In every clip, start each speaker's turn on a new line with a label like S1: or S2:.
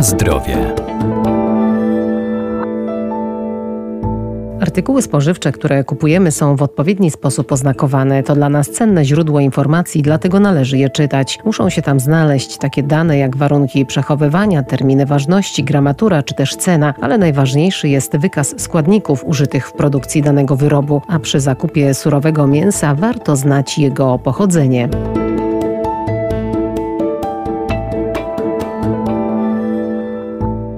S1: Zdrowie.
S2: Artykuły spożywcze, które kupujemy, są w odpowiedni sposób oznakowane. To dla nas cenne źródło informacji, dlatego należy je czytać. Muszą się tam znaleźć takie dane jak warunki przechowywania, terminy ważności, gramatura czy też cena, ale najważniejszy jest wykaz składników użytych w produkcji danego wyrobu, a przy zakupie surowego mięsa warto znać jego pochodzenie.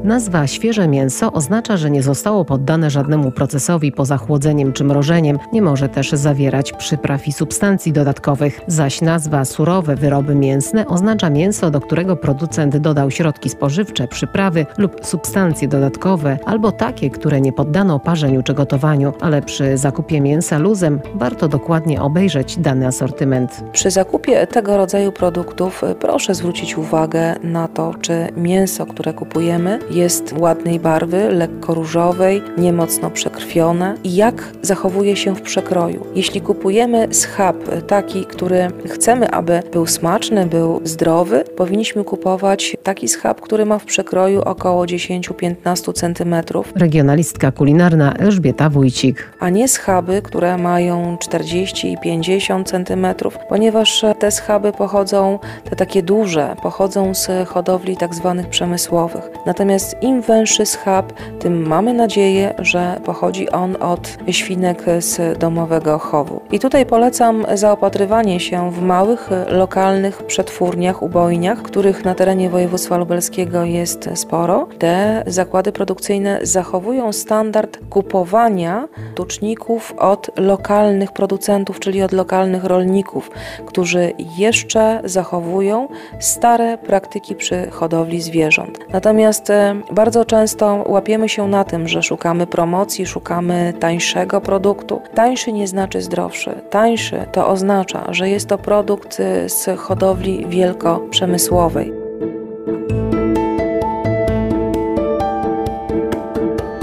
S2: Nazwa świeże mięso oznacza, że nie zostało poddane żadnemu procesowi poza chłodzeniem czy mrożeniem. Nie może też zawierać przypraw i substancji dodatkowych. Zaś nazwa surowe wyroby mięsne oznacza mięso, do którego producent dodał środki spożywcze, przyprawy lub substancje dodatkowe, albo takie, które nie poddano parzeniu czy gotowaniu, ale przy zakupie mięsa luzem warto dokładnie obejrzeć dany asortyment.
S3: Przy zakupie tego rodzaju produktów proszę zwrócić uwagę na to, czy mięso, które kupujemy, jest ładnej barwy, lekko różowej, niemocno przekrwione i jak zachowuje się w przekroju. Jeśli kupujemy schab taki, który chcemy, aby był smaczny, był zdrowy, powinniśmy kupować taki schab, który ma w przekroju około 10-15 cm.
S2: Regionalistka kulinarna Elżbieta Wójcik.
S3: A nie schaby, które mają 40 i 50 cm, ponieważ te schaby pochodzą, te takie duże, pochodzą z hodowli tak zwanych przemysłowych. Natomiast Natomiast im węższy schab, tym mamy nadzieję, że pochodzi on od świnek z domowego chowu. I tutaj polecam zaopatrywanie się w małych, lokalnych przetwórniach, ubojniach, których na terenie województwa lubelskiego jest sporo. Te zakłady produkcyjne zachowują standard kupowania tuczników od lokalnych producentów, czyli od lokalnych rolników, którzy jeszcze zachowują stare praktyki przy hodowli zwierząt. Natomiast bardzo często łapiemy się na tym, że szukamy promocji, szukamy tańszego produktu. Tańszy nie znaczy zdrowszy. Tańszy to oznacza, że jest to produkt z hodowli wielkoprzemysłowej.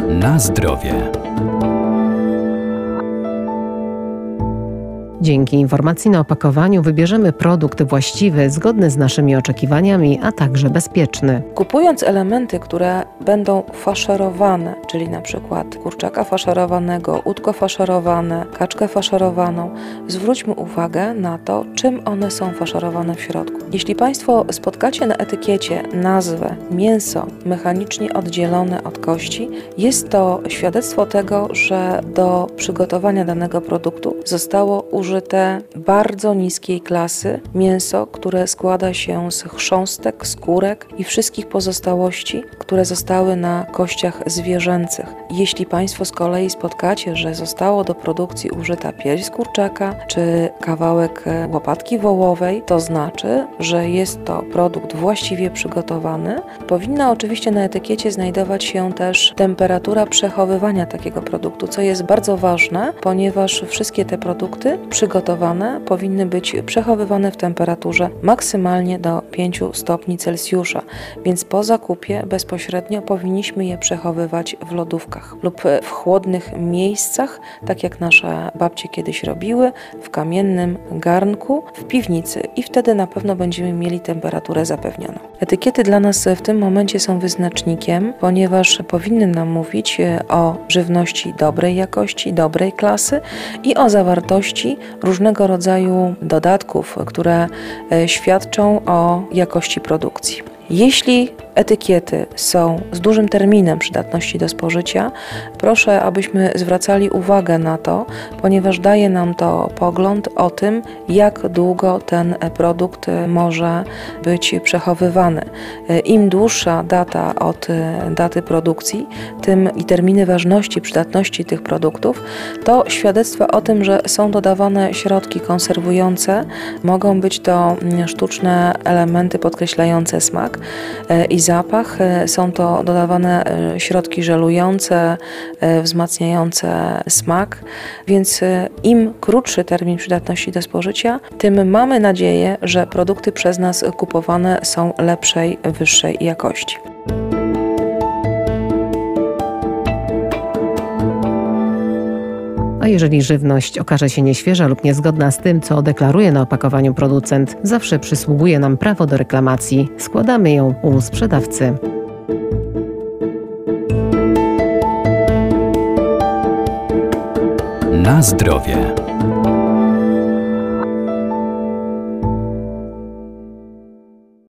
S1: Na zdrowie.
S2: Dzięki informacji na opakowaniu wybierzemy produkt właściwy, zgodny z naszymi oczekiwaniami, a także bezpieczny.
S3: Kupując elementy, które będą faszerowane, czyli na przykład kurczaka faszerowanego, udko faszerowane, kaczkę faszerowaną, zwróćmy uwagę na to, czym one są faszerowane w środku. Jeśli Państwo spotkacie na etykiecie nazwę mięso mechanicznie oddzielone od kości, jest to świadectwo tego, że do przygotowania danego produktu zostało użyte użyte bardzo niskiej klasy mięso, które składa się z chrząstek, skórek i wszystkich pozostałości, które zostały na kościach zwierzęcych. Jeśli Państwo z kolei spotkacie, że zostało do produkcji użyta pierś z kurczaka czy kawałek łopatki wołowej, to znaczy, że jest to produkt właściwie przygotowany. Powinna oczywiście na etykiecie znajdować się też temperatura przechowywania takiego produktu, co jest bardzo ważne, ponieważ wszystkie te produkty przygotowane powinny być przechowywane w temperaturze maksymalnie do 5 stopni Celsjusza, więc po zakupie bezpośrednio powinniśmy je przechowywać w lodówkach lub w chłodnych miejscach, tak jak nasze babcie kiedyś robiły, w kamiennym garnku, w piwnicy i wtedy na pewno będziemy mieli temperaturę zapewnioną. Etykiety dla nas w tym momencie są wyznacznikiem, ponieważ powinny nam mówić o żywności dobrej jakości, dobrej klasy i o zawartości różnego rodzaju dodatków, które e, świadczą o jakości produkcji. Jeśli etykiety są z dużym terminem przydatności do spożycia, proszę, abyśmy zwracali uwagę na to, ponieważ daje nam to pogląd o tym, jak długo ten produkt może być przechowywany. Im dłuższa data od daty produkcji, tym i terminy ważności, przydatności tych produktów, to świadectwo o tym, że są dodawane środki konserwujące, mogą być to sztuczne elementy podkreślające smak i zapach. E, są to dodawane e, środki żelujące, e, wzmacniające smak, więc im krótszy termin przydatności do spożycia, tym mamy nadzieję, że produkty przez nas kupowane są lepszej, wyższej jakości.
S2: jeżeli żywność okaże się nieświeża lub niezgodna z tym, co deklaruje na opakowaniu producent, zawsze przysługuje nam prawo do reklamacji. Składamy ją u sprzedawcy.
S1: Na zdrowie.